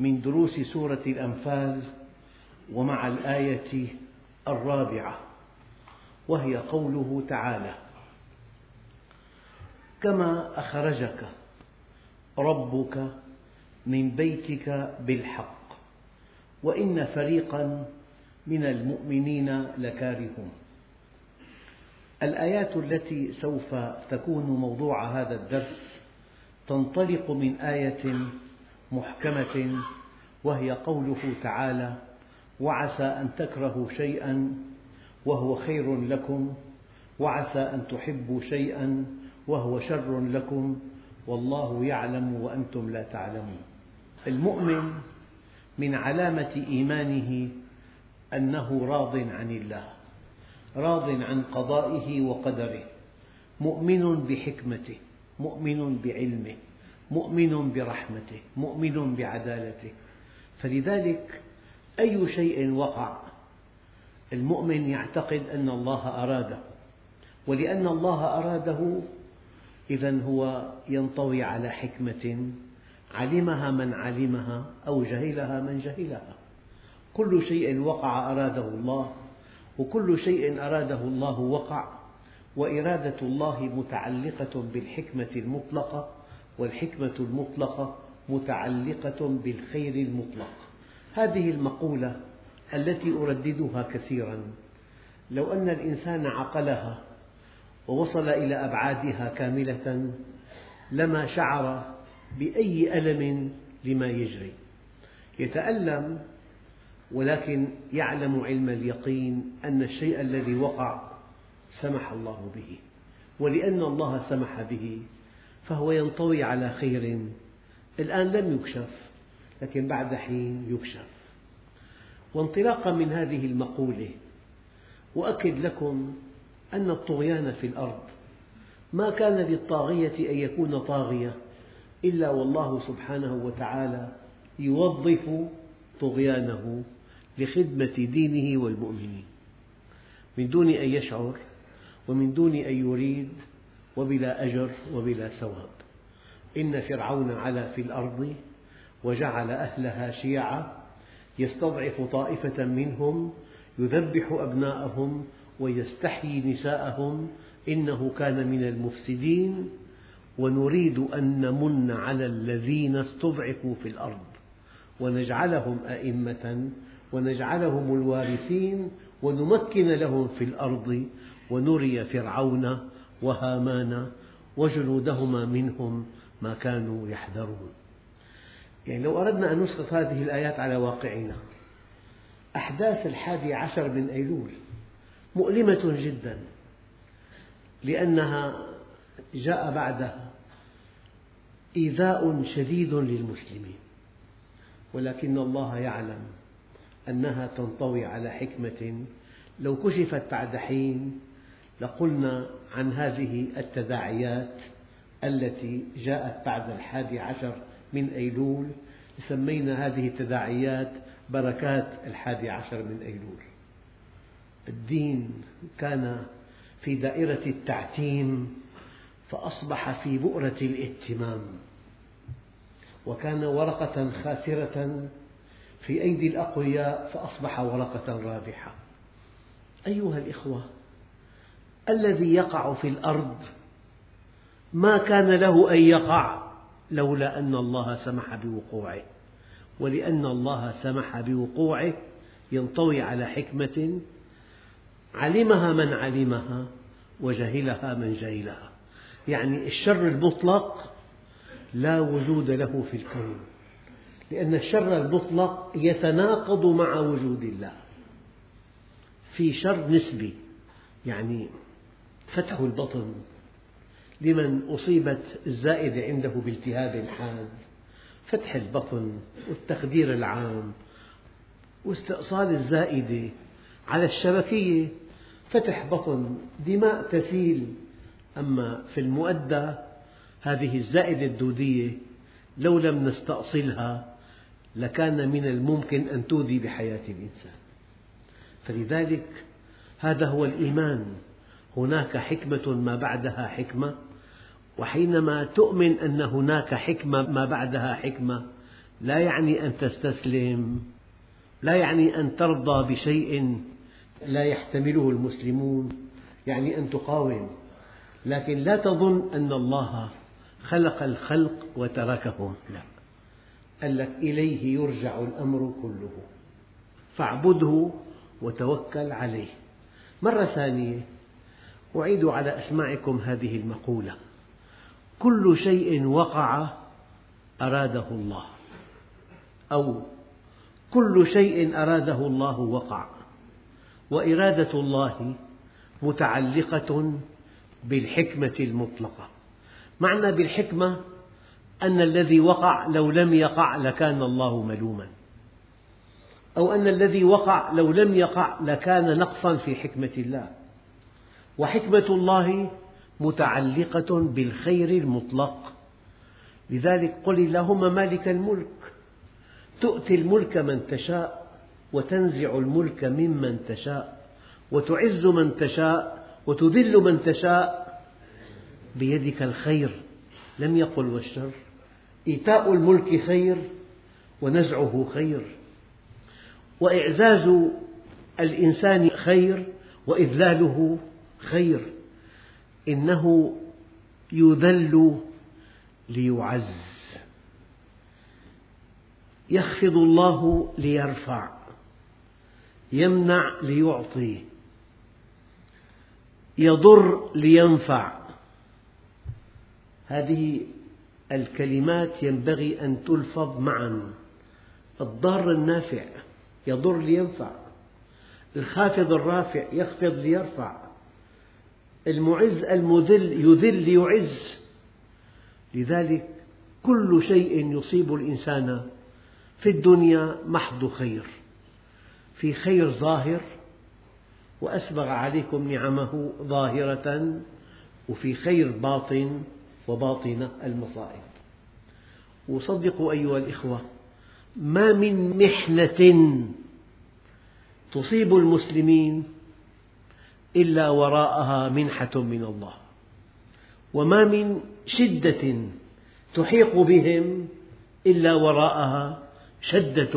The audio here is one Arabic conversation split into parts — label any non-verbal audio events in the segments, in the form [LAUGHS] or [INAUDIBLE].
من دروس سورة الأنفال ومع الآية الرابعة وهي قوله تعالى كما أخرجك ربك من بيتك بالحق وإن فريقا من المؤمنين لكارهون. الآيات التي سوف تكون موضوع هذا الدرس تنطلق من آية محكمة وهي قوله تعالى وعسى أن تكرهوا شيئا وهو خير لكم وعسى أن تحبوا شيئا وهو شر لكم والله يعلم وأنتم لا تعلمون. المؤمن من علامة إيمانه أنه راض عن الله راض عن قضائه وقدره مؤمن بحكمته مؤمن بعلمه. مؤمن برحمته مؤمن بعدالته. فلذلك أي شيء وقع المؤمن يعتقد أن الله أراده. ولأن الله أراده إذا هو ينطوي على حكمة علمها من علمها أو جهلها من جهلها. كل شيء وقع أراده الله وكل شيء أراده الله وقع وإرادة الله متعلقة بالحكمة المطلقة. والحكمة المطلقة متعلقة بالخير المطلق. هذه المقولة التي أرددها كثيرا. لو أن الإنسان عقلها ووصل إلى أبعادها كاملة لما شعر بأي ألم لما يجري. يتألم ولكن يعلم علم اليقين أن الشيء الذي وقع سمح الله به. ولأن الله سمح به. فهو ينطوي على خير. الآن لم يكشف لكن بعد حين يكشف. وانطلاقا من هذه المقولة أؤكد لكم أن الطغيان في الأرض ما كان للطاغية أن يكون طاغية إلا والله سبحانه وتعالى يوظف طغيانه لخدمة دينه والمؤمنين. من دون أن يشعر ومن دون أن يريد وبلا أجر وبلا ثواب. إن فرعون علا في الأرض وجعل أهلها شيعا يستضعف طائفة منهم يذبح أبناءهم ويستحيي نساءهم إنه كان من المفسدين ونريد أن نمن على الذين استضعفوا في الأرض. ونجعلهم أئمة ونجعلهم الوارثين ونمكن لهم في الأرض ونري فرعون وهامان وجنودهما منهم ما كانوا يحذرون. يعني لو أردنا أن نسقط هذه الآيات على واقعنا أحداث الحادي عشر من أيلول مؤلمة جدا لأنها جاء بعدها إيذاء شديد للمسلمين. ولكن الله يعلم أنها تنطوي على حكمة لو كشفت بعد حين لقلنا عن هذه التداعيات التي جاءت بعد الحادي عشر من أيلول. سمينا هذه التداعيات بركات الحادي عشر من أيلول. الدين كان في دائرة التعتيم فأصبح في بؤرة الاهتمام وكان ورقة خاسرة في أيدي الأقوياء فأصبح ورقة رابحة. أيها الإخوة الذي يقع في الأرض ما كان له أن يقع لولا أن الله سمح بوقوعه ولأن الله سمح بوقوعه ينطوي على حكمة علمها من علمها وجهلها من جهلها. يعني الشر المطلق لا وجود له في الكون لأن الشر المطلق يتناقض مع وجود الله في شر نسبي يعني فتح البطن لمن أصيبت الزائدة عنده بالتهاب حاد. فتح البطن والتخدير العام واستئصال الزائدة على الشبكية. فتح بطن دماء تسيل. أما في المؤدى هذه الزائدة الدودية لو لم نستأصلها لكان من الممكن أن تؤذي بحياة الإنسان. فلذلك هذا هو الإيمان هناك حكمة ما بعدها حكمة وحينما تؤمن أن هناك حكمة ما بعدها حكمة لا يعني أن تستسلم لا يعني أن ترضى بشيء لا يحتمله المسلمون يعني أن تقاوم. لكن لا تظن أن الله خلق الخلق وتركهم. لا. قال لك إليه يرجع الأمر كله. فاعبده وتوكل عليه. مرة ثانية أعيد على أسماعكم هذه المقولة. كل شيء وقع أراده الله. أو كل شيء أراده الله وقع. وإرادة الله متعلقة بالحكمة المطلقة. معنى بالحكمة أن الذي وقع لو لم يقع لكان الله ملوما. أو أن الذي وقع لو لم يقع لكان نقصا في حكمة الله. وحكمة الله متعلقة بالخير المطلق. لذلك قل اللهم مالك الملك. تؤتي الملك من تشاء وتنزع الملك ممن تشاء وتعز من تشاء وتذل من تشاء بيدك الخير. لم يقل والشر. إيتاء الملك خير ونزعه خير. وإعزاز الإنسان خير وإذلاله خير إنه يذل ليعز. يخفض الله ليرفع يمنع ليعطي يضر لينفع. هذه الكلمات ينبغي أن تلفظ معا. الضار النافع يضر لينفع الخافض الرافع يخفض ليرفع. المعز المذل يذل ليعز. لذلك كل شيء يصيب الإنسان في الدنيا محض خير في خير ظاهر وأسبغ عليكم نعمه ظاهرة وفي خير باطن وباطنة المصائب. وصدقوا أيها الإخوة ما من محنة تصيب المسلمين إلا وراءها منحة من الله. وما من شدة تحيق بهم إلا وراءها شدة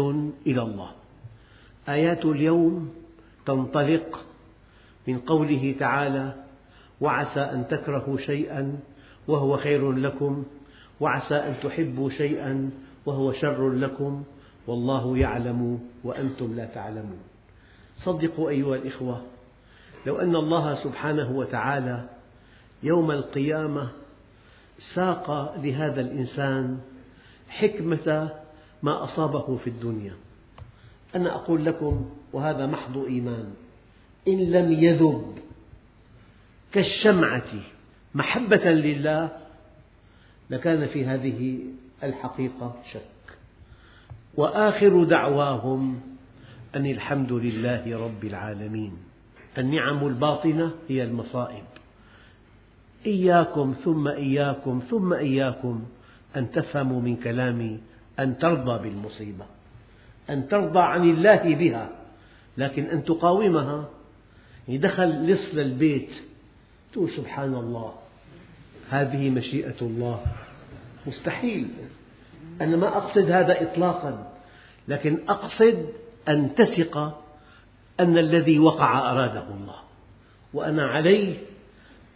إلى الله. آيات اليوم تنطلق من قوله تعالى وعسى أن تكرهوا شيئا وهو خير لكم وعسى أن تحبوا شيئا وهو شر لكم والله يعلم وأنتم لا تعلمون. صدقوا أيها الإخوة لو أن الله سبحانه وتعالى يوم القيامة ساق لهذا الإنسان حكمة ما أصابه في الدنيا. أنا أقول لكم وهذا محض إيمان. إن لم يذب كالشمعة محبة لله لكان في هذه الحقيقة شك. وآخر دعواهم أن الحمد لله رب العالمين. النعم الباطنة هي المصائب. إياكم ثم إياكم ثم إياكم أن تفهموا من كلامي أن ترضى بالمصيبة أن ترضى عن الله بها. لكن أن تقاومها. يعني دخل لص للبيت تقول سبحان الله هذه مشيئة الله. مستحيل. أنا ما أقصد هذا إطلاقا. لكن أقصد أن تثق أن الذي وقع أراده الله. وأنا علي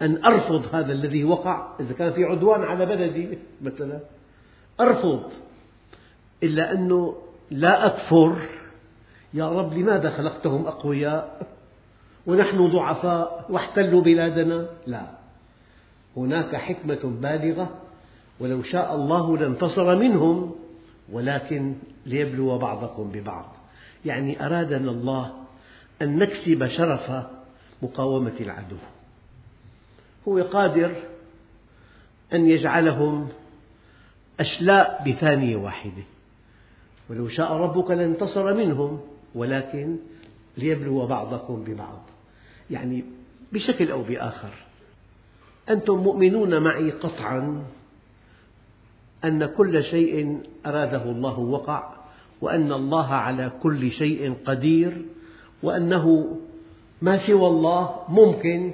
أن أرفض هذا الذي وقع إذا كان في عدوان على بلدي مثلا. أرفض إلا أنه لا أكفر. يا رب لماذا خلقتهم أقوياء؟ ونحن ضعفاء واحتلوا بلادنا؟ لا. هناك حكمة بالغة ولو شاء الله لانتصر منهم ولكن ليبلو بعضكم ببعض. يعني أرادنا الله أن نكسب شرف مقاومة العدو. هو قادر أن يجعلهم أشلاء بثانية واحدة. ولو شاء ربك لانتصر منهم ولكن ليبلو بعضكم ببعض. يعني بشكل أو بآخر. أنتم مؤمنون معي قطعا أن كل شيء أراده الله وقع وأن الله على كل شيء قدير. وأنه ما سوى الله ممكن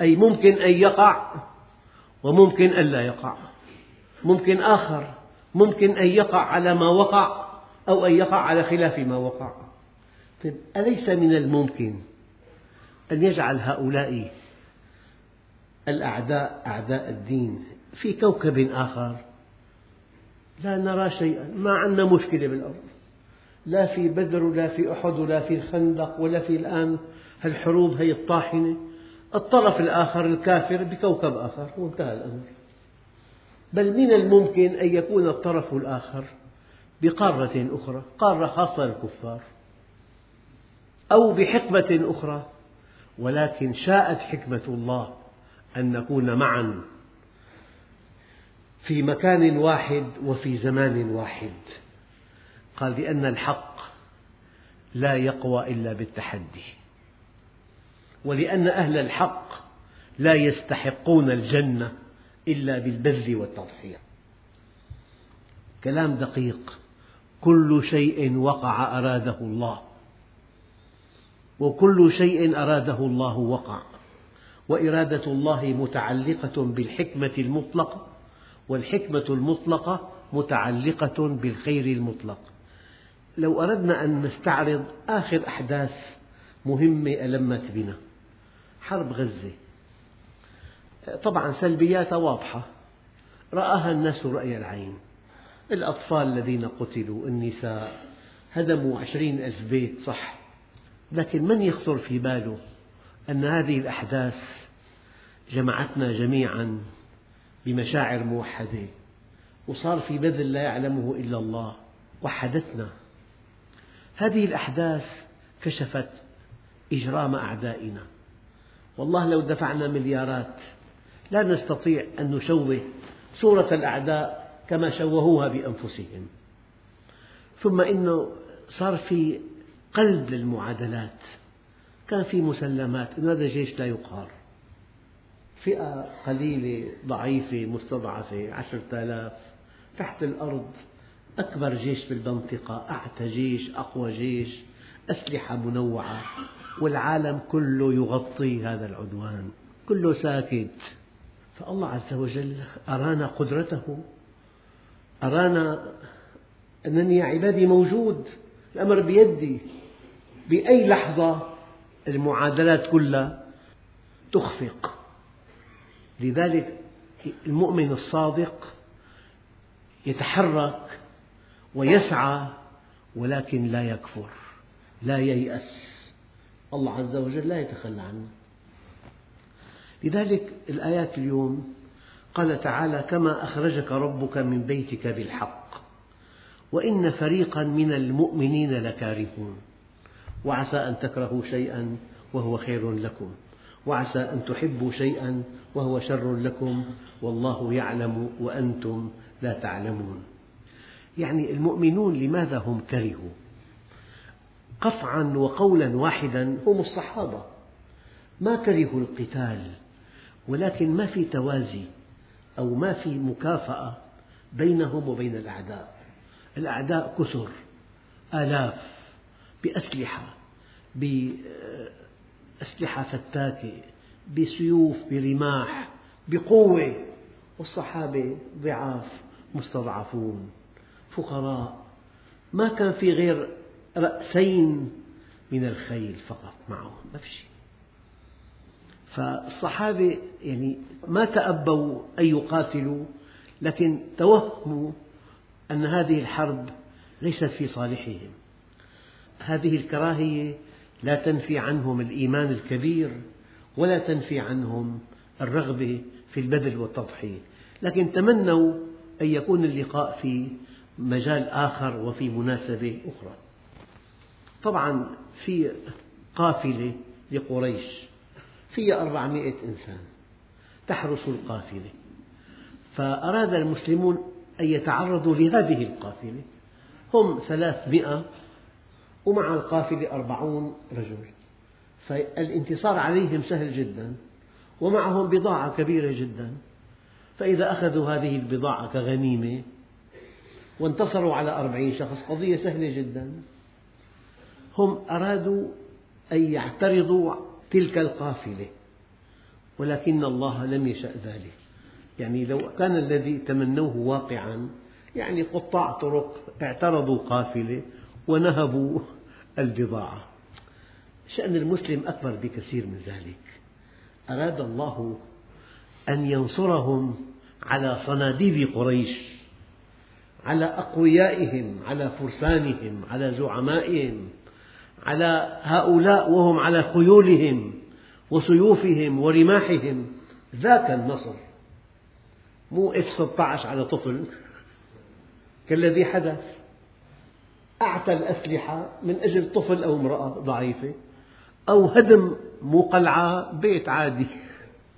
أي ممكن أن يقع وممكن أن لا يقع. ممكن آخر ممكن أن يقع على ما وقع أو أن يقع على خلاف ما وقع. طيب أليس من الممكن أن يجعل هؤلاء الأعداء أعداء الدين في كوكب آخر؟ لا نرى شيئا ما عندنا مشكلة بالأرض. لا في بدر ولا في أحد ولا في الخندق ولا في الآن الحروب هي الطاحنة. الطرف الآخر الكافر بكوكب آخر وانتهى الأمر. بل من الممكن أن يكون الطرف الآخر بقارة أخرى قارة خاصة للكفار أو بحقبة أخرى. ولكن شاءت حكمة الله أن نكون معا في مكان واحد وفي زمان واحد. قال لأن الحق لا يقوى إلا بالتحدي ولأن أهل الحق لا يستحقون الجنة إلا بالبذل والتضحية. كلام دقيق كل شيء وقع أراده الله وكل شيء أراده الله وقع وإرادة الله متعلقة بالحكمة المطلقة والحكمة المطلقة متعلقة بالخير المطلق. لو أردنا أن نستعرض آخر أحداث مهمة ألمت بنا حرب غزة. طبعا سلبياتها واضحة. رآها الناس رأي العين. الأطفال الذين قتلوا النساء هدموا عشرين ألف بيت صح. لكن من يخطر في باله أن هذه الأحداث جمعتنا جميعا بمشاعر موحدة؟ وصار في بذل لا يعلمه إلا الله وحدتنا هذه الأحداث كشفت إجرام أعدائنا. والله لو دفعنا مليارات لا نستطيع أن نشوه صورة الأعداء كما شوهوها بأنفسهم. ثم إنه صار في قلب للمعادلات. كان في مسلمات أن هذا جيش لا يقهر. فئة قليلة ضعيفة مستضعفة عشرة آلاف تحت الأرض. أكبر جيش بالمنطقة أعتى جيش أقوى جيش أسلحة منوعة والعالم كله يغطي هذا العدوان كله ساكت. فالله عز وجل أرانا قدرته أرانا أنني يا عبادي موجود الأمر بيدي. بأي لحظة المعادلات كلها تخفق. لذلك المؤمن الصادق يتحرك ويسعى ولكن لا يكفر لا ييأس. الله عز وجل لا يتخلى عنه. لذلك الآيات اليوم قال تعالى كما أخرجك ربك من بيتك بالحق وإن فريقا من المؤمنين لكارهون. وعسى أن تكرهوا شيئا وهو خير لكم وعسى أن تحبوا شيئا وهو شر لكم والله يعلم وأنتم لا تعلمون. يعني المؤمنون لماذا هم كرهوا؟ قطعا وقولا واحدا هم الصحابة. ما كرهوا القتال ولكن ما في توازي أو ما في مكافأة بينهم وبين الأعداء. الأعداء كثر آلاف بأسلحة بأسلحة فتاكة بسيوف برماح بقوة. والصحابة ضعاف مستضعفون. فقراء ما كان في غير رأسين من الخيل فقط معهم ما في شيء. فالصحابة يعني ما تأبوا أن يقاتلوا لكن توهموا أن هذه الحرب ليست في صالحهم. هذه الكراهية لا تنفي عنهم الإيمان الكبير ولا تنفي عنهم الرغبة في البذل والتضحية. لكن تمنوا أن يكون اللقاء في مجال آخر وفي مناسبة أخرى. طبعا في قافلة لقريش فيها أربعمائة إنسان تحرس القافلة. فأراد المسلمون أن يتعرضوا لهذه القافلة. هم ثلاثمئة ومع القافلة أربعون رجل. فالانتصار عليهم سهل جدا ومعهم بضاعة كبيرة جدا. فإذا أخذوا هذه البضاعة كغنيمة وانتصروا على أربعين شخص. قضية سهلة جدا. هم أرادوا أن يعترضوا تلك القافلة ولكن الله لم يشأ ذلك. يعني لو كان الذي تمنوه واقعا يعني قطاع طرق اعترضوا قافلة ونهبوا البضاعة. شأن المسلم أكبر بكثير من ذلك. أراد الله أن ينصرهم على صناديد قريش. على أقويائهم على فرسانهم على زعمائهم على هؤلاء وهم على خيولهم وسيوفهم ورماحهم. ذاك النصر. مو اف 16 على طفل. [LAUGHS] كالذي حدث. أعتى الأسلحة من أجل طفل أو امرأة ضعيفة أو هدم مو قلعة بيت عادي.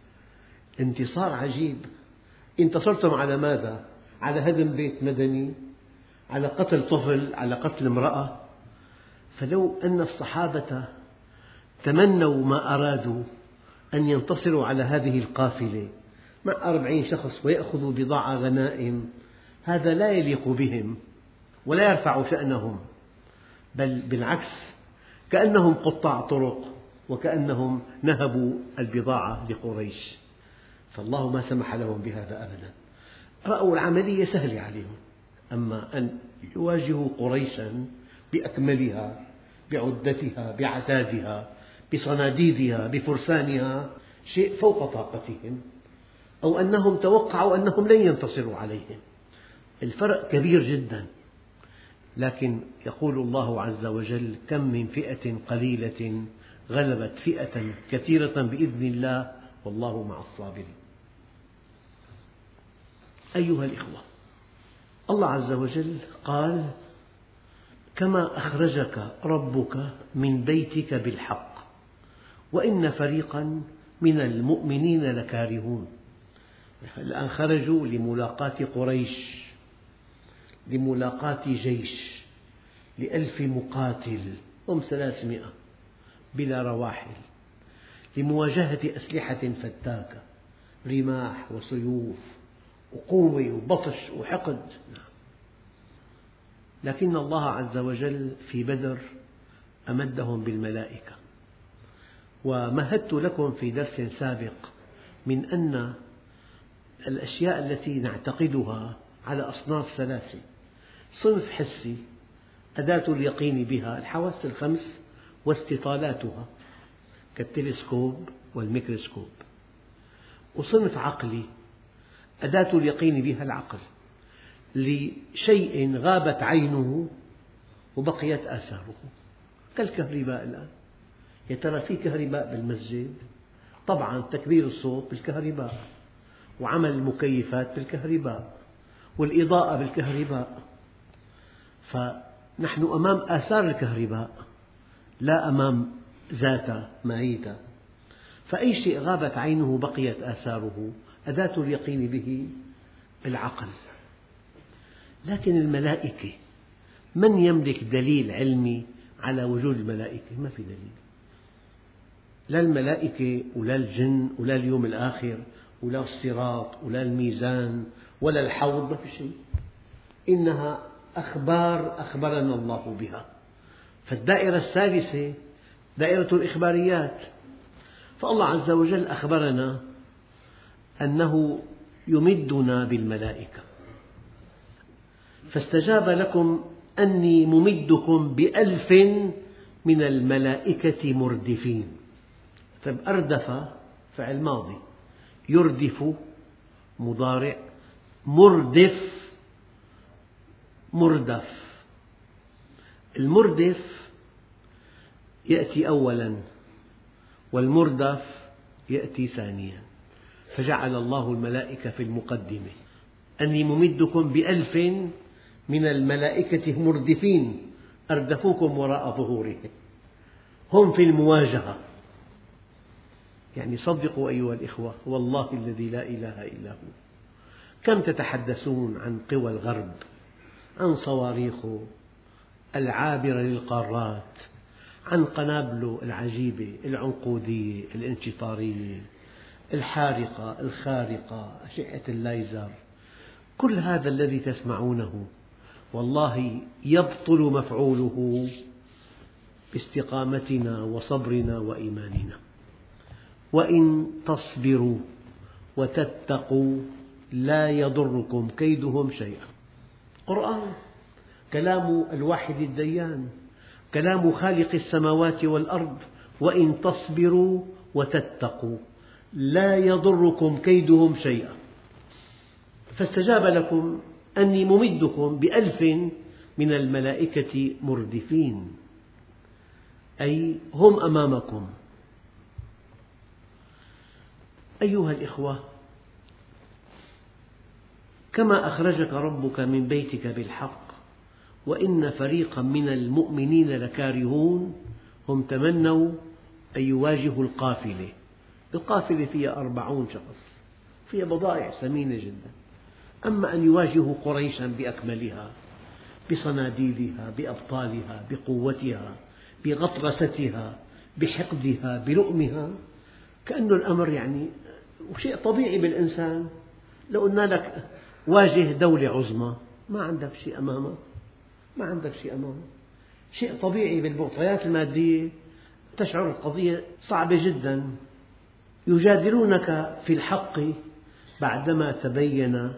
[LAUGHS] انتصار عجيب. انتصرتم على ماذا؟ على هدم بيت مدني على قتل طفل على قتل امرأة. فلو أن الصحابة تمنوا ما أرادوا أن ينتصروا على هذه القافلة مع أربعين شخص ويأخذوا بضاعة غنائم هذا لا يليق بهم ولا يرفع شأنهم. بل بالعكس كأنهم قطاع طرق وكأنهم نهبوا البضاعة لقريش. فالله ما سمح لهم بهذا أبدا. رأوا العملية سهلة عليهم. أما أن يواجهوا قريشا بأكملها بعدتها بعتادها بصناديدها بفرسانها شيء فوق طاقتهم أو أنهم توقعوا أنهم لن ينتصروا عليهم. الفرق كبير جدا. لكن يقول الله عز وجل كم من فئة قليلة غلبت فئة كثيرة بإذن الله والله مع الصابرين. أيها الإخوة. الله عز وجل قال كما أخرجك ربك من بيتك بالحق وإن فريقا من المؤمنين لكارهون. الآن خرجوا لملاقاة قريش لملاقاة جيش لألف مقاتل هم ثلاثمئة بلا رواحل لمواجهة أسلحة فتاكة رماح وسيوف. وقوة وبطش وحقد. لكن الله عز وجل في بدر أمدهم بالملائكة. ومهدت لكم في درس سابق من أن الأشياء التي نعتقدها على أصناف ثلاثة صنف حسي أداة اليقين بها الحواس الخمس واستطالاتها كالتلسكوب والميكروسكوب. وصنف عقلي أداة اليقين بها العقل. لشيء غابت عينه وبقيت آثاره. كالكهرباء الآن. يا ترى في كهرباء بالمسجد؟ طبعا تكبير الصوت بالكهرباء وعمل المكيفات بالكهرباء والإضاءة بالكهرباء. فنحن أمام آثار الكهرباء لا أمام ذات ماهيتها. فأي شيء غابت عينه بقيت آثاره أداة اليقين به العقل لكن الملائكة من يملك دليل علمي على وجود الملائكة؟ ما في دليل. لا الملائكة ولا الجن ولا اليوم الآخر ولا الصراط ولا الميزان ولا الحوض ما في شيء. إنها أخبار أخبرنا الله بها. فالدائرة الثالثة دائرة الإخباريات. فالله عز وجل أخبرنا أنه يمدنا بالملائكة. فاستجاب لكم أني ممدكم بألف من الملائكة مردفين. طيب أردف فعل ماضي. يردف مضارع. مردف مردف. المردف يأتي أولا والمردف يأتي ثانيا. فجعل الله الملائكة في المقدمة. أني ممدكم بألف من الملائكة مردفين أردفوكم وراء ظهورهم. هم في المواجهة. يعني صدقوا أيها الإخوة والله الذي لا إله إلا هو. كم تتحدثون عن قوى الغرب عن صواريخه العابرة للقارات عن قنابله العجيبة العنقودية الانشطارية الحارقة الخارقة أشعة الليزر كل هذا الذي تسمعونه والله يبطل مفعوله باستقامتنا وصبرنا وإيماننا. وإن تصبروا وتتقوا لا يضركم كيدهم شيئا. قرآن كلام الواحد الديان كلام خالق السماوات والأرض وإن تصبروا وتتقوا. لا يضركم كيدهم شيئا. فاستجاب لكم أني ممدكم بألف من الملائكة مردفين أي هم أمامكم. أيها الإخوة كما أخرجك ربك من بيتك بالحق وإن فريقا من المؤمنين لكارهون هم تمنوا أن يواجهوا القافلة. القافلة فيها أربعون شخص فيها بضائع ثمينة جدا. أما أن يواجهوا قريشا بأكملها بصناديدها بأبطالها بقوتها بغطرستها بحقدها بلؤمها كأن الأمر يعني شيء طبيعي بالإنسان. لو قلنا لك واجه دولة عظمى ما عندك شيء أمامك ما عندك شيء أمامك شيء طبيعي بالمعطيات المادية تشعر القضية صعبة جدا. يجادلونك في الحق بعدما تبين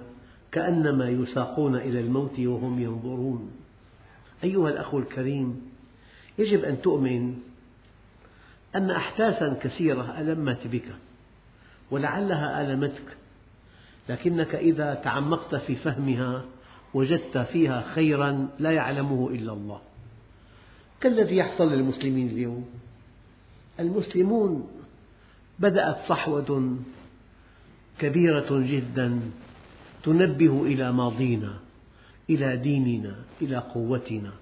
كأنما يساقون إلى الموت وهم ينظرون. أيها الأخ الكريم يجب أن تؤمن أن أحداثا كثيرة ألمت بك ولعلها ألمتك لكنك إذا تعمقت في فهمها وجدت فيها خيرا لا يعلمه إلا الله. كالذي يحصل للمسلمين اليوم؟ المسلمون بدأت صحوة كبيرة جدا تنبه إلى ماضينا إلى ديننا إلى قوتنا.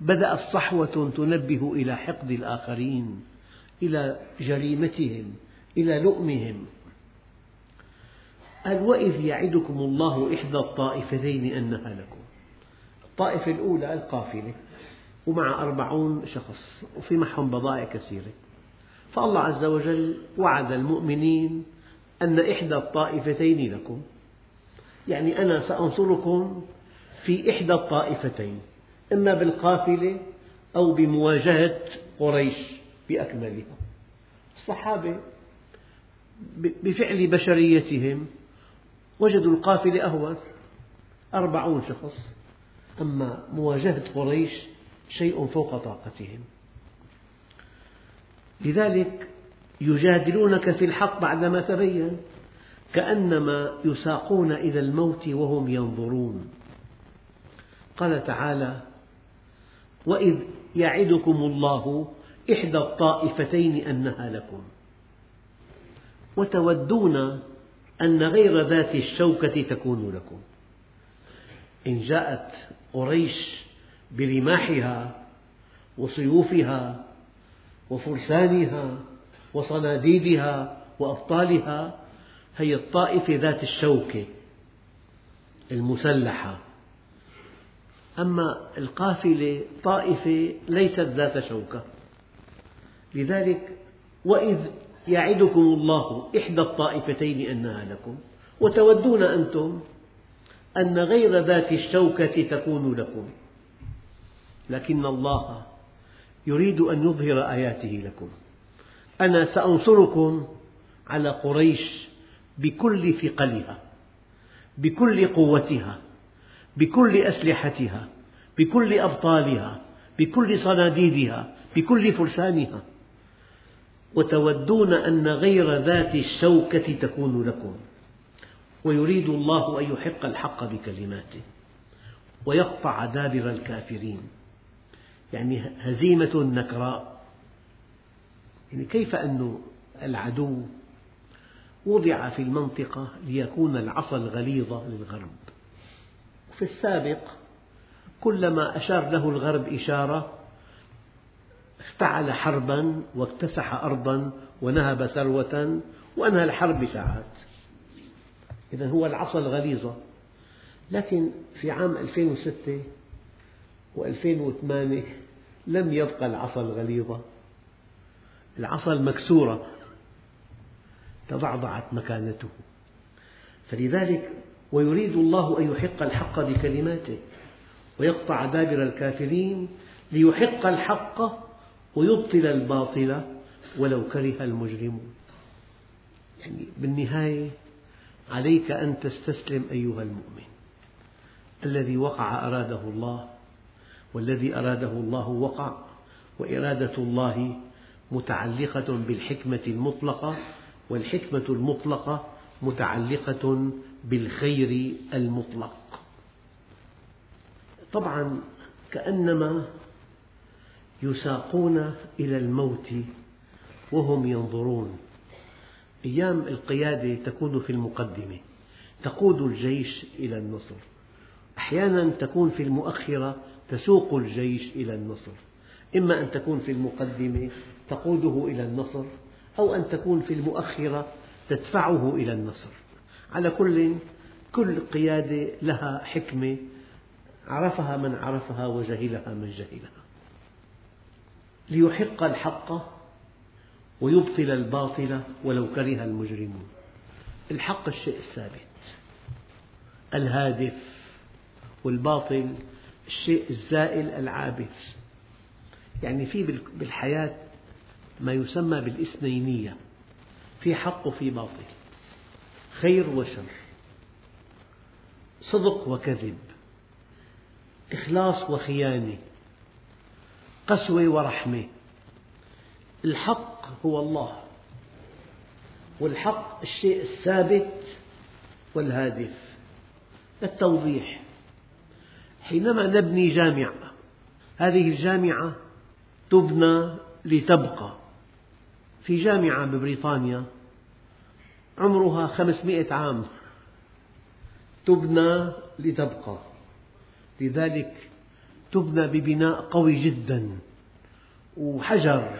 بدأت صحوة تنبه إلى حقد الآخرين إلى جريمتهم إلى لؤمهم. قال وإذ يعدكم الله إحدى الطائفتين أنها لكم الطائفة الأولى القافلة ومع أربعون شخص وفي معهم بضائع كثيرة. فالله عز وجل وعد المؤمنين أن إحدى الطائفتين لكم. يعني أنا سأنصركم في إحدى الطائفتين إما بالقافلة أو بمواجهة قريش بأكملها. الصحابة بفعل بشريتهم وجدوا القافلة أهون أربعون شخص أما مواجهة قريش شيء فوق طاقتهم. لذلك يجادلونك في الحق بعدما تبين كأنما يساقون إلى الموت وهم ينظرون. قال تعالى وإذ يعدكم الله إحدى الطائفتين أنها لكم. وتودون أن غير ذات الشوكة تكون لكم. إن جاءت قريش برماحها وسيوفها وفرسانها وصناديدها وأبطالها هي الطائفة ذات الشوكة المسلحة. أما القافلة طائفة ليست ذات شوكة. لذلك وإذ يعدكم الله إحدى الطائفتين أنها لكم وتودون أنتم أن غير ذات الشوكة تكون لكم. لكن الله يريد أن يظهر آياته لكم. أنا سأنصركم على قريش بكل ثقلها بكل قوتها بكل أسلحتها بكل أبطالها بكل صناديدها بكل فرسانها. وتودون أن غير ذات الشوكة تكون لكم. ويريد الله أن يحق الحق بكلماته ويقطع دابر الكافرين. يعني هزيمة نكراء. يعني كيف أن العدو وضع في المنطقة ليكون العصا الغليظة للغرب؟ في السابق كلما أشار له الغرب إشارة افتعل حربا واكتسح أرضا ونهب ثروة وأنهى الحرب بساعات إذا هو العصا الغليظة لكن في عام 2006 و2008 لم يبقى العصا الغليظة. العصا المكسورة تضعضعت مكانته. فلذلك ويريد الله أن يحق الحق بكلماته ويقطع دابر الكافرين ليحق الحق ويبطل الباطل ولو كره المجرمون. يعني بالنهاية عليك أن تستسلم أيها المؤمن الذي وقع أراده الله والذي أراده الله وقع وإرادة الله متعلقة بالحكمة المطلقة والحكمة المطلقة متعلقة بالخير المطلق. طبعا كأنما يساقون إلى الموت وهم ينظرون. أيام القيادة تكون في المقدمة تقود الجيش إلى النصر. أحيانا تكون في المؤخرة تسوق الجيش إلى النصر. إما أن تكون في المقدمة تقوده إلى النصر أو أن تكون في المؤخرة تدفعه إلى النصر. على كل كل قيادة لها حكمة عرفها من عرفها وجهلها من جهلها. ليحق الحق ويبطل الباطل ولو كره المجرمون. الحق الشيء الثابت الهادف والباطل الشيء الزائل العابث. يعني في بالحياة ما يسمى بالاثنينية في حق وفي باطل خير وشر صدق وكذب إخلاص وخيانة قسوة ورحمة. الحق هو الله والحق الشيء الثابت والهادف للتوضيح حينما نبني جامعة هذه الجامعة تبنى لتبقى. في جامعة ببريطانيا عمرها خمسمائة عام تبنى لتبقى. لذلك تبنى ببناء قوي جدا وحجر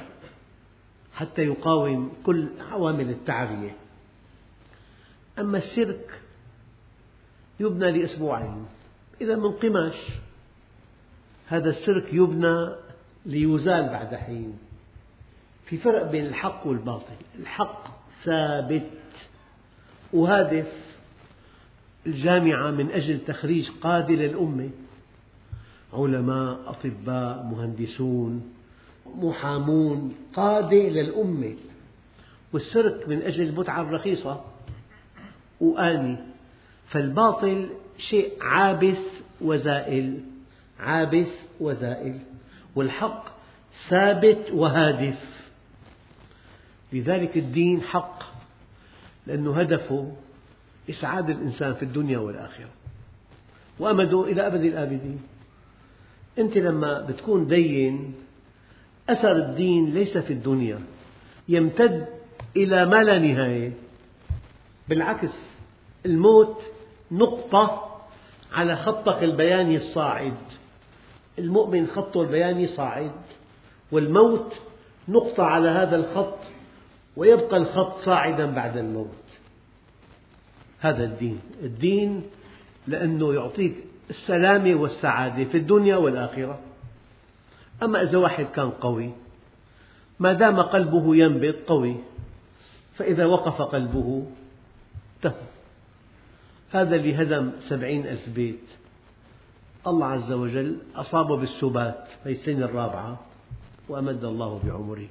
حتى يقاوم كل عوامل التعرية. أما السيرك يبنى لأسبوعين. إذا من قماش. هذا السيرك يبنى ليزال بعد حين. في فرق بين الحق والباطل. الحق ثابت وهادف الجامعة من أجل تخريج قادة للأمة علماء أطباء مهندسون محامون قادة للأمة والسرك من أجل المتعة الرخيصة. وآني. فالباطل شيء عابث وزائل عابث وزائل والحق ثابت وهادف. لذلك الدين حق لأنه هدفه إسعاد الإنسان في الدنيا والآخرة. وأمده إلى أبد الآبدين. أنت لما بتكون دين أثر الدين ليس في الدنيا يمتد إلى ما لا نهاية. بالعكس الموت نقطة على خطك البياني الصاعد. المؤمن خطه البياني صاعد والموت نقطة على هذا الخط ويبقى الخط صاعدا بعد الموت. هذا الدين. الدين لأنه يعطيك السلامة والسعادة في الدنيا والآخرة. أما إذا واحد كان قوي ما دام قلبه ينبض قوي فإذا وقف قلبه انتهى. هذا اللي هدم سبعين ألف بيت. الله عز وجل أصابه بالسبات في السنة الرابعة وأمد الله بعمره.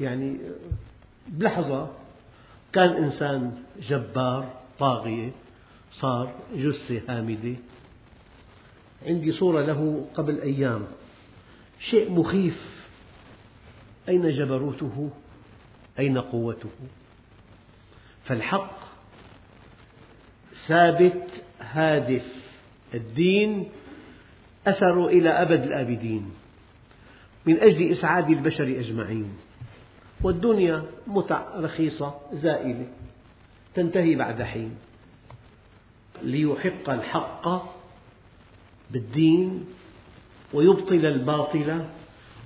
يعني بلحظة كان إنسان جبار طاغية صار جثة هامدة. عندي صورة له قبل أيام. شيء مخيف. أين جبروته؟ أين قوته؟ فالحق ثابت هادف. الدين أثر إلى أبد الآبدين. من أجل إسعاد البشر أجمعين. والدنيا متع رخيصة زائلة. تنتهي بعد حين. ليحق الحق بالدين ويبطل الباطل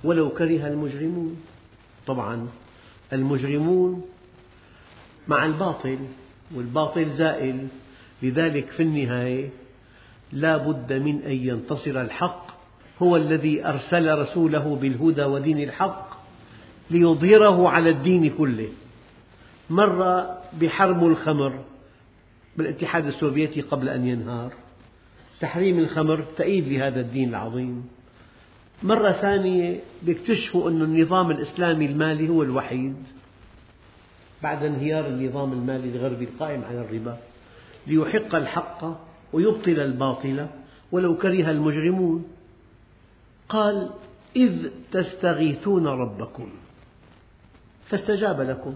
ولو كره المجرمون. طبعا المجرمون مع الباطل والباطل زائل. لذلك في النهاية لا بد من أن ينتصر الحق هو الذي أرسل رسوله بالهدى ودين الحق ليظهره على الدين كله. مر بحرم الخمر بالاتحاد السوفيتي قبل أن ينهار. تحريم الخمر تأييد لهذا الدين العظيم. مرة ثانية يكتشفوا أن النظام الإسلامي المالي هو الوحيد. بعد انهيار النظام المالي الغربي القائم على الربا. ليحق الحق ويبطل الباطل ولو كره المجرمون. قال إذ تستغيثون ربكم فاستجاب لكم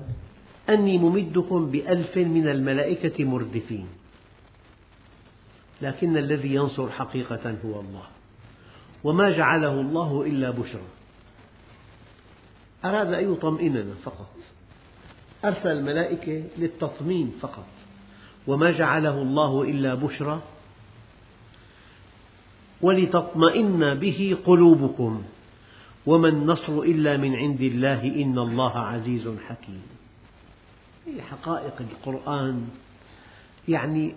أني ممدكم بألف من الملائكة مردفين. لكن الذي ينصر حقيقة هو الله وما جعله الله إلا بشرى. أراد أن يطمئننا فقط. أرسل الملائكة للتطمين فقط. وما جعله الله إلا بشرى ولتطمئن به قلوبكم وما النصر إلا من عند الله إن الله عزيز حكيم. هي حقائق القرآن يعني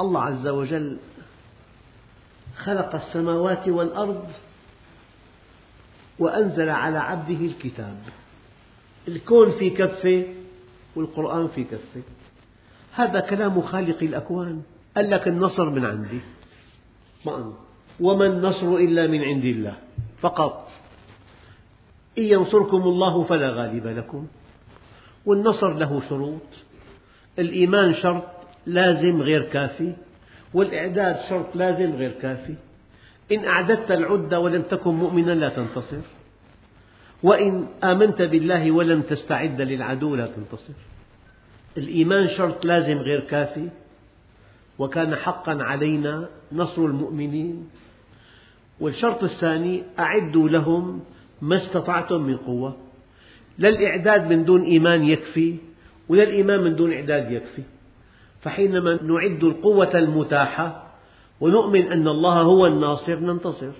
الله عز وجل خلق السماوات والأرض وأنزل على عبده الكتاب. الكون في كفة والقرآن في كفة. هذا كلام خالق الأكوان. قال لك النصر من عندي. ما وما النصر إلا من عند الله. فقط. إن ينصركم الله فلا غالب لكم. والنصر له شروط. الإيمان شرط لازم غير كافي. والإعداد شرط لازم غير كافي. إن أعددت العدة ولم تكن مؤمنا لا تنتصر. وإن آمنت بالله ولم تستعد للعدو لا تنتصر. الإيمان شرط لازم غير كافي وكان حقا علينا نصر المؤمنين. والشرط الثاني أعدوا لهم ما استطعتم من قوة. لا الإعداد من دون إيمان يكفي ولا الإيمان من دون إعداد يكفي. فحينما نعد القوة المتاحة ونؤمن أن الله هو الناصر ننتصر.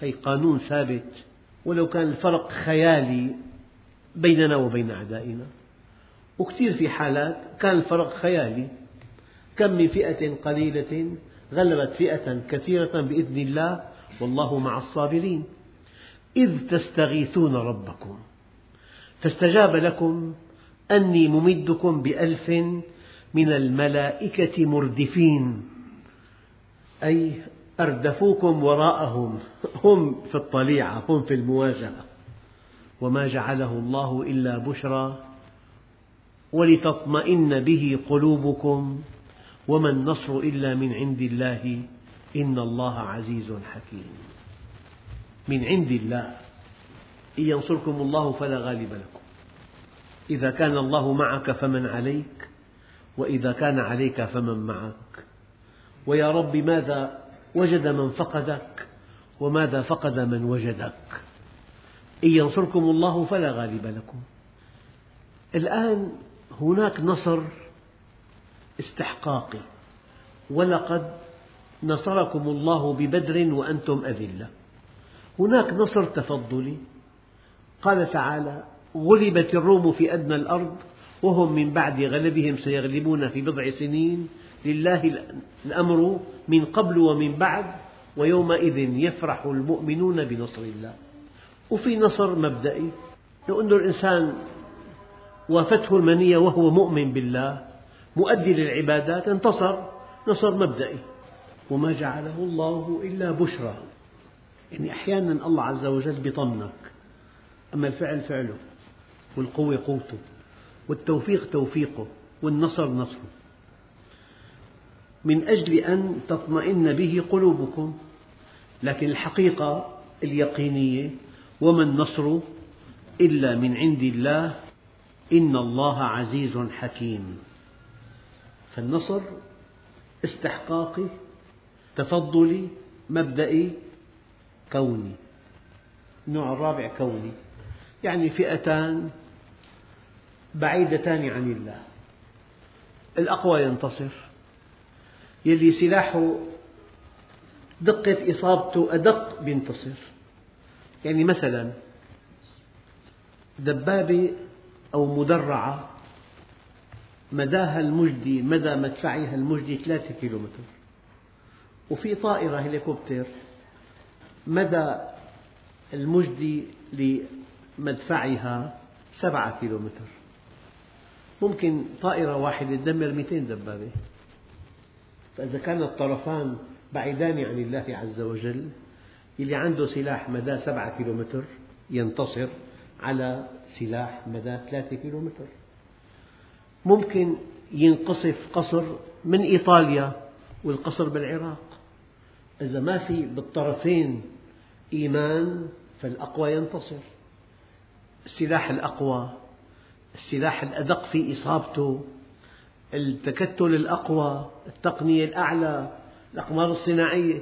هي قانون ثابت ولو كان الفرق خيالي بيننا وبين أعدائنا. وكثير في حالات كان الفرق خيالي. كم من فئة قليلة غلبت فئة كثيرة بإذن الله والله مع الصابرين. إذ تستغيثون ربكم فاستجاب لكم أني ممدكم بألف من الملائكة مردفين. أي أردفوكم وراءهم هم في الطليعة هم في المواجهة. وما جعله الله إلا بشرى. ولتطمئن به قلوبكم وما النصر إلا من عند الله إن الله عزيز حكيم. من عند الله. إن ينصركم الله فلا غالب لكم. إذا كان الله معك فمن عليك وإذا كان عليك فمن معك. ويا رب ماذا وجد من فقدك وماذا فقد من وجدك. إن ينصركم الله فلا غالب لكم. الآن هناك نصر استحقاقي. ولقد نصركم الله ببدر وأنتم أذلة. هناك نصر تفضلي. قال تعالى غلبت الروم في أدنى الأرض وهم من بعد غلبهم سيغلبون في بضع سنين. لله الأمر من قبل ومن بعد ويومئذ يفرح المؤمنون بنصر الله. وفي نصر مبدئي لو أن الإنسان وافته المنية وهو مؤمن بالله مؤدي للعبادات انتصر نصر مبدئي. وما جعله الله إلا بشرى. يعني أحيانا الله عز وجل بيطمنك أما الفعل فعله. والقوة قوته. والتوفيق توفيقه. والنصر نصره. من أجل أن تطمئن به قلوبكم. لكن الحقيقة اليقينية. وما النصر إلا من عند الله إن الله عزيز حكيم. فالنصر استحقاقي تفضلي مبدئي كوني النوع الرابع كوني. يعني فئتان بعيدتان عن الله. الأقوى ينتصر. يلي سلاحه دقة إصابته أدق بينتصر. يعني مثلا دبابة أو مدرعة مداها المجدي مدى مدفعها المجدي ثلاثة كيلومتر. وفي طائرة هليكوبتر مدى المجدي لمدفعها سبعة كيلومتر. ممكن طائرة واحدة تدمر 200 دبابة. فإذا كان الطرفان بعيدان عن الله عز وجل اللي عنده سلاح مدى سبعة كيلومتر ينتصر. على سلاح مدى ثلاثة كيلومتر. ممكن ينقصف قصر من إيطاليا والقصر بالعراق. إذا ما في بالطرفين إيمان فالأقوى ينتصر. السلاح الأقوى السلاح الأدق في إصابته التكتل الأقوى التقنية الأعلى الأقمار الصناعية.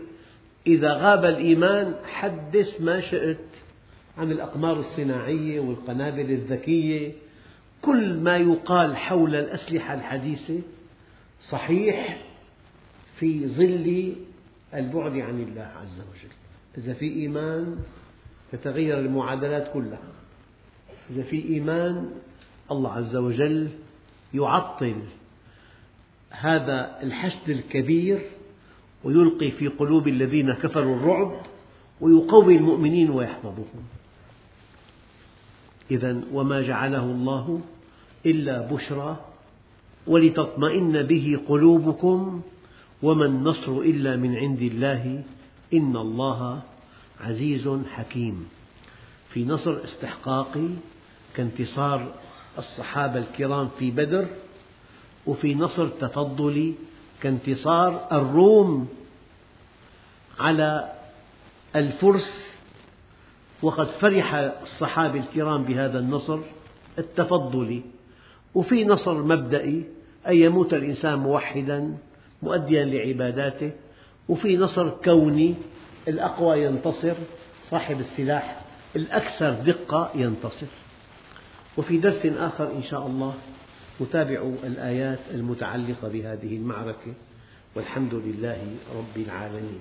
إذا غاب الإيمان حدث ما شئت. عن الأقمار الصناعية والقنابل الذكية. كل ما يقال حول الأسلحة الحديثة صحيح في ظل البعد عن الله عز وجل. إذا في إيمان تتغير المعادلات كلها. إذا في إيمان الله عز وجل يعطل هذا الحشد الكبير ويلقي في قلوب الذين كفروا الرعب ويقوي المؤمنين ويحفظهم. إذا وما جعله الله إلا بشرى ولتطمئن به قلوبكم وما النصر إلا من عند الله إن الله عزيز حكيم. في نصر استحقاقي كانتصار الصحابة الكرام في بدر وفي نصر تفضلي كانتصار الروم على الفرس وقد فرح الصحابة الكرام بهذا النصر التفضلي. وفي نصر مبدئي أن يموت الإنسان موحدا مؤديا لعباداته. وفي نصر كوني الأقوى ينتصر صاحب السلاح الأكثر دقة ينتصر. وفي درس آخر إن شاء الله نتابع الآيات المتعلقة بهذه المعركة. والحمد لله رب العالمين.